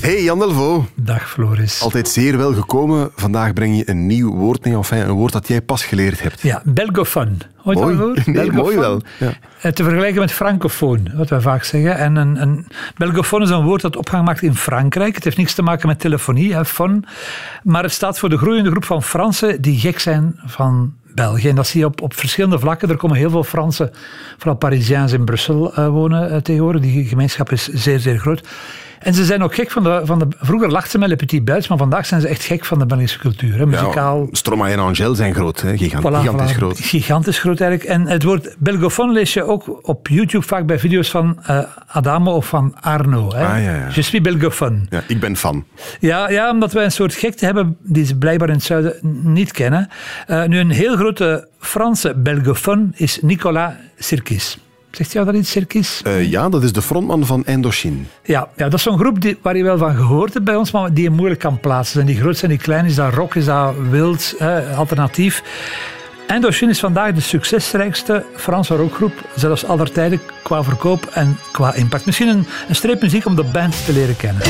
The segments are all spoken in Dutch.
Hey Jan Delvaux. Dag Floris. Altijd zeer wel gekomen. Vandaag breng je een nieuw woord mee, enfin, een woord dat jij pas geleerd hebt. Ja, belgofoon. Ooit mooi. Al nee, mooi wel. Ja. Eh, te vergelijken met francofoon, wat wij vaak zeggen. En een, een belgofoon is een woord dat opgang maakt in Frankrijk. Het heeft niks te maken met telefonie, hè, phone. Maar het staat voor de groeiende groep van Fransen die gek zijn van België. En dat zie je op, op verschillende vlakken. Er komen heel veel Fransen, vooral Parisiens in Brussel uh, wonen uh, tegenwoordig. Die gemeenschap is zeer, zeer groot. En ze zijn ook gek van de... Van de vroeger lachten ze met Le Petit Belge, maar vandaag zijn ze echt gek van de Belgische cultuur. Hè, muzikaal. Ja, Stromae en Angel zijn groot. Hè. Gigant, voilà, gigantisch voilà, groot. Gigantisch groot eigenlijk. En het woord belgophone lees je ook op YouTube vaak bij video's van uh, Adamo of van Arno. Hè. Ah, ja, ja. Je suis belgophone. Ja, ik ben fan. Ja, ja, omdat wij een soort gekte hebben die ze blijkbaar in het zuiden niet kennen. Uh, nu, een heel grote Franse belgophone is Nicolas Sirkis. Zegt jou dat iets, Cirkis? Uh, ja, dat is de frontman van Indochine. Ja, ja dat is zo'n groep die, waar je wel van gehoord hebt bij ons, maar die je moeilijk kan plaatsen. Zijn die groot, zijn die klein? Is dat rock? Is dat wild? Eh, alternatief? Indochine is vandaag de succesrijkste Franse rockgroep, zelfs aller tijden, qua verkoop en qua impact. Misschien een, een streep muziek om de band te leren kennen.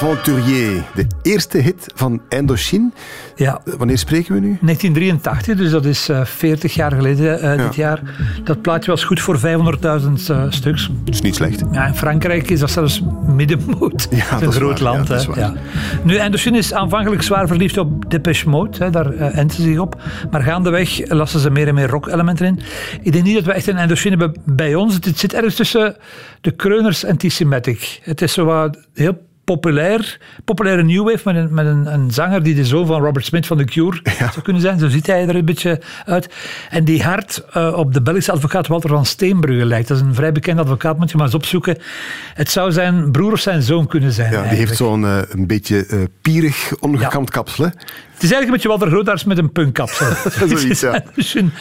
L'Aventurier, de eerste hit van Indochine. Ja. Wanneer spreken we nu? 1983, dus dat is uh, 40 jaar geleden uh, ja. dit jaar. Dat plaatje was goed voor 500.000 uh, stuks. Dat is niet slecht. Ja, in Frankrijk is dat zelfs middenmoot. Ja, een groot waar, land. Ja, ja. Nu, Indochine is aanvankelijk zwaar verliefd op Depeche Mode. Hè, daar uh, enten ze zich op. Maar gaandeweg lassen ze meer en meer rock-elementen in. Ik denk niet dat we echt een Indochine hebben bij ons. Het zit ergens tussen de Kreuners en T-Symmetric. Het is zo wat heel populair, populaire new wave met, een, met een, een, zanger die de zoon van Robert Smith van The Cure ja. zou kunnen zijn. Zo ziet hij er een beetje uit. En die hard uh, op de Belgische advocaat Walter van Steenbrugge lijkt. Dat is een vrij bekend advocaat, moet je maar eens opzoeken. Het zou zijn broer of zijn zoon kunnen zijn. Ja, die eigenlijk. heeft zo'n uh, een beetje uh, pierig, ongekamd ja. kapsel. Hè? Het is eigenlijk een beetje Walter Grootaars met een punkkapsel. Zoiets, ja. dus een,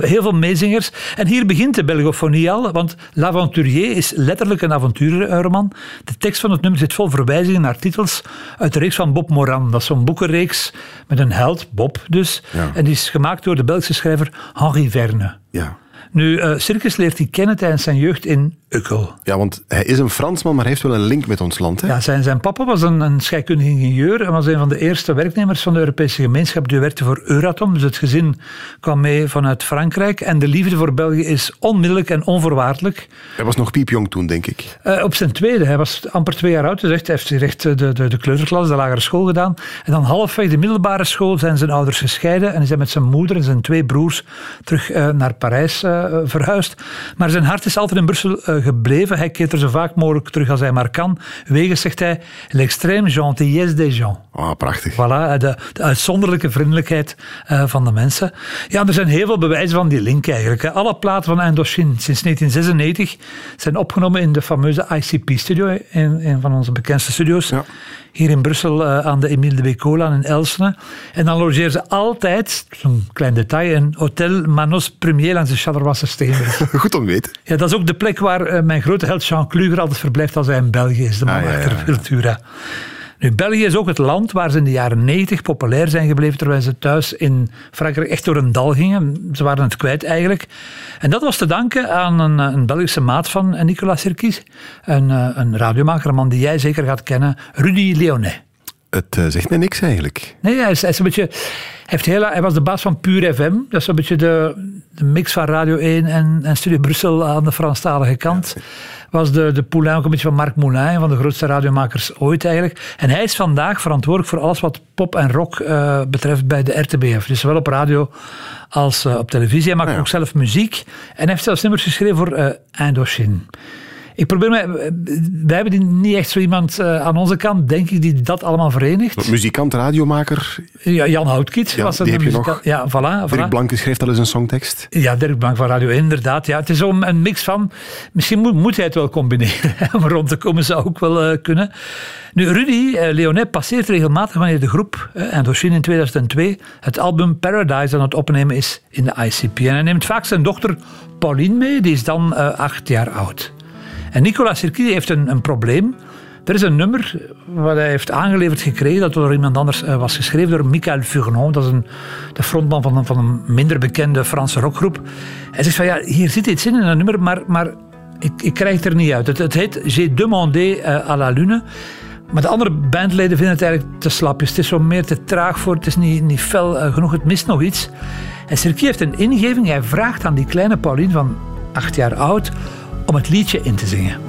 heel veel meezingers. En hier begint de belgofonie al, want L'Aventurier is letterlijk een avonturenroman. De tekst van het nummer zit vol verwijzingen naar titels uit de reeks van Bob Moran. Dat is zo'n boekenreeks met een held, Bob dus. Ja. En die is gemaakt door de Belgische schrijver Henri Verne. Ja. Nu, uh, Circus leert hij kennen tijdens zijn jeugd in Ukkel. Ja, want hij is een Fransman, maar hij heeft wel een link met ons land. Hè? Ja, zijn, zijn papa was een, een scheikundige ingenieur en was een van de eerste werknemers van de Europese gemeenschap. Die werkte voor Euratom, dus het gezin kwam mee vanuit Frankrijk. En de liefde voor België is onmiddellijk en onvoorwaardelijk. Hij was nog piepjong toen, denk ik. Uh, op zijn tweede, hij was amper twee jaar oud, dus echt, hij heeft recht de, de, de kleuterklas, de lagere school gedaan. En dan halfweg de middelbare school zijn zijn ouders gescheiden en hij is met zijn moeder en zijn twee broers terug uh, naar Parijs uh, verhuisd. Maar zijn hart is altijd in Brussel gebleven. Hij keert er zo vaak mogelijk terug als hij maar kan. Wegens, zegt hij, l'extrême gentillesse des gens. Ah, oh, prachtig. Voilà, de, de uitzonderlijke vriendelijkheid uh, van de mensen. Ja, er zijn heel veel bewijzen van die link eigenlijk. Alle platen van Indochine sinds 1996 zijn opgenomen in de fameuze ICP-studio, een, een van onze bekendste studio's. Ja hier in Brussel uh, aan de Emile de Becola in Elsene. En dan logeren ze altijd, zo'n klein detail, een Hotel Manos Premier langs de Charleroi Steenweg. Goed om weten. Ja, dat is ook de plek waar uh, mijn grote held Jean Kluger altijd verblijft als hij in België is, de man Ah, ja, achter ja, ja. Cultura. Nu, België is ook het land waar ze in de jaren 90 populair zijn gebleven, terwijl ze thuis in Frankrijk echt door een dal gingen. Ze waren het kwijt eigenlijk. En dat was te danken aan een, een Belgische maat van Nicolas Sirkis, een, een radiomaker, een man die jij zeker gaat kennen, Rudy Leonet. Het uh, zegt mij niks eigenlijk. Nee, hij is, hij is een beetje... Heeft heel, hij was de baas van Pure FM. Dat is een beetje de, de mix van Radio 1 en, en Studio Brussel aan de Franstalige kant. Ja, was de, de poulain ook een beetje van Marc Moulin, van de grootste radiomakers ooit eigenlijk. En hij is vandaag verantwoordelijk voor alles wat pop en rock uh, betreft bij de RTBF. Dus zowel op radio als uh, op televisie. Hij maakt ja. ook zelf muziek. En hij heeft zelfs nummers geschreven voor Indochine. Ik probeer mij, wij hebben niet echt zo iemand uh, aan onze kant, denk ik, die dat allemaal verenigt. Muzikant, radiomaker. Ja, Jan Houtkiet ja, was die heb je nog. Ja, voilà, Dirk Blanke schreef al eens een songtekst. Ja, Dirk Blank van Radio 1, inderdaad. Ja, het is om een mix van, misschien moet, moet hij het wel combineren, om rond te komen zou ook wel uh, kunnen. Nu, Rudy uh, Leonet passeert regelmatig wanneer de groep uh, Indochine in 2002 het album Paradise aan het opnemen is in de ICP. En hij neemt vaak zijn dochter Pauline mee, die is dan acht jaar oud. En Nicolas Sirkis heeft een, een, probleem. Er is een nummer wat hij heeft aangeleverd gekregen, dat door iemand anders uh, was geschreven door Michael Furnon. Dat is een, de frontman van een, van een minder bekende Franse rockgroep. Hij zegt van ja, hier zit iets in in een nummer, maar, maar ik, ik krijg het er niet uit. Het, het heet J'ai demandé uh, à la lune. Maar de andere bandleden vinden het eigenlijk te slapjes. Het is zo meer te traag voor, het is niet, niet fel uh, genoeg, het mist nog iets. En Serki heeft een ingeving. Hij vraagt aan die kleine Pauline van acht jaar oud om het liedje in te zingen.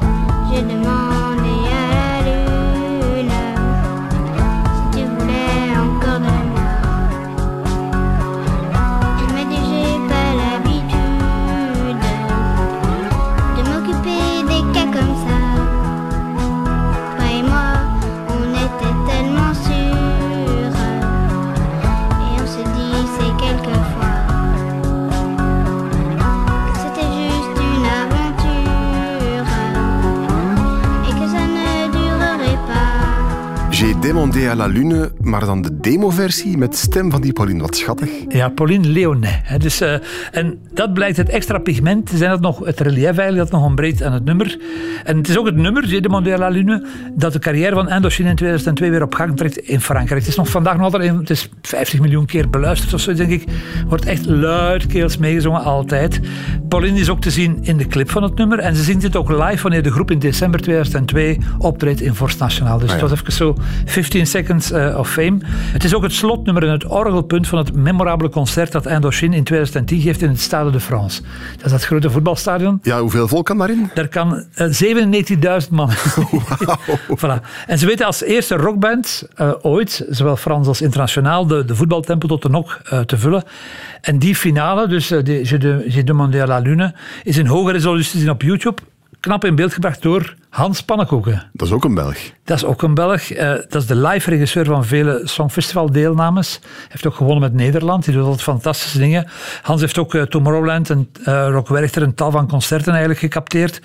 À la Lune, maar dan de demoversie met stem van die Pauline. Wat schattig. Ja, Pauline Leonet. Dus, uh, en dat blijkt het extra pigment zijn dat nog het relief eigenlijk dat nog ontbreekt aan het nummer. En het is ook het nummer, demandé à la Lune, dat de carrière van Indochine in 2002 weer op gang trekt in Frankrijk. Het is nog vandaag nog altijd, het is 50 miljoen keer beluisterd of zo, denk ik. Wordt echt luidkeels meegezongen, altijd. Pauline is ook te zien in de clip van het nummer. En ze zingt het ook live wanneer de groep in december 2002 optreedt in Vorst Nationaal. Dus ah, ja. het was even zo 15 Seconds uh, of Fame. Het is ook het slotnummer en het orgelpunt van het memorabele concert dat Indochine in 2010 geeft in het Stade de France. Dat is dat grote voetbalstadion. Ja, hoeveel volk kan daarin? Daar kan uh, 97.000 man. Wow. voilà. En ze weten als eerste rockband uh, ooit, zowel Frans als internationaal, de, de voetbaltempel tot de nok uh, te vullen. En die finale, dus de, J'ai demandé à la lune, is in hoge resolutie te zien op YouTube. Knap in beeld gebracht door Hans Pannenkoeken. Dat is ook een Belg. Dat is ook een Belg. Uh, dat is de live regisseur van vele Songfestival-deelnames. Hij heeft ook gewonnen met Nederland. Die doet altijd fantastische dingen. Hans heeft ook uh, Tomorrowland en uh, Rock Werchter een tal van concerten eigenlijk gecapteerd.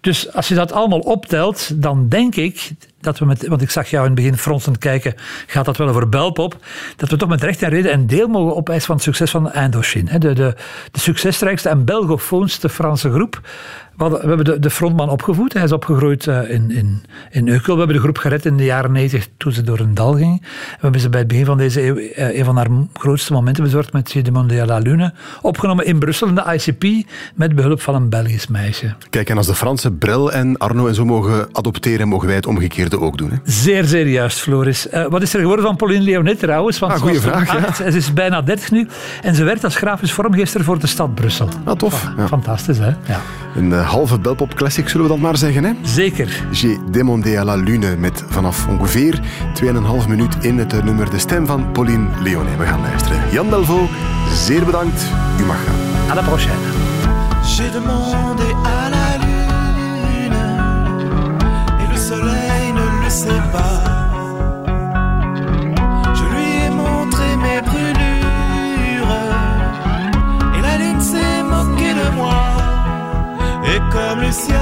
Dus als je dat allemaal optelt, dan denk ik dat we met, want ik zag jou in het begin fronsend kijken, gaat dat wel over Belpop, dat we toch met recht en reden een deel mogen opeisen van het succes van Indochine. De, de, de succesrijkste en belgofoonste Franse groep. We, hadden, we hebben de, de, frontman opgevoed. Hij is opgegroeid uh, in, in, in Eukel. We hebben de groep gered in de jaren 90 toen ze door een dal ging. We hebben ze bij het begin van deze eeuw uh, een van haar grootste momenten bezorgd met à la Lune. Opgenomen in Brussel in de ICP met behulp van een Belgisch meisje. Kijk, en als de Fransen Brel en Arno en zo mogen adopteren, mogen wij het omgekeerde ook doen. Hè? Zeer, zeer juist, Floris. Uh, wat is er geworden van Pauline Leonet trouwens? Want ah, goeie vraag, ja. Ze is bijna 30 nu. En ze werkt als grafisch vormgeester voor de stad Brussel. Ah, tof. Ja. Fantastisch, hè? Ja. Een halve Belpop classic, zullen we dat maar zeggen, hè? Zeker. J'ai demandé à la lune met vanaf ongeveer 2,5 minuut in het nummer De Stem van Pauline Leonet. We gaan luisteren. Jan Delvaux, zeer bedankt. U mag gaan. À la prochaine. J'ai demandé à la lune et le soleil ne le sait pas. Je lui ai montré mes brûlures et la lune s'est moquée de moi. Et comme le ciel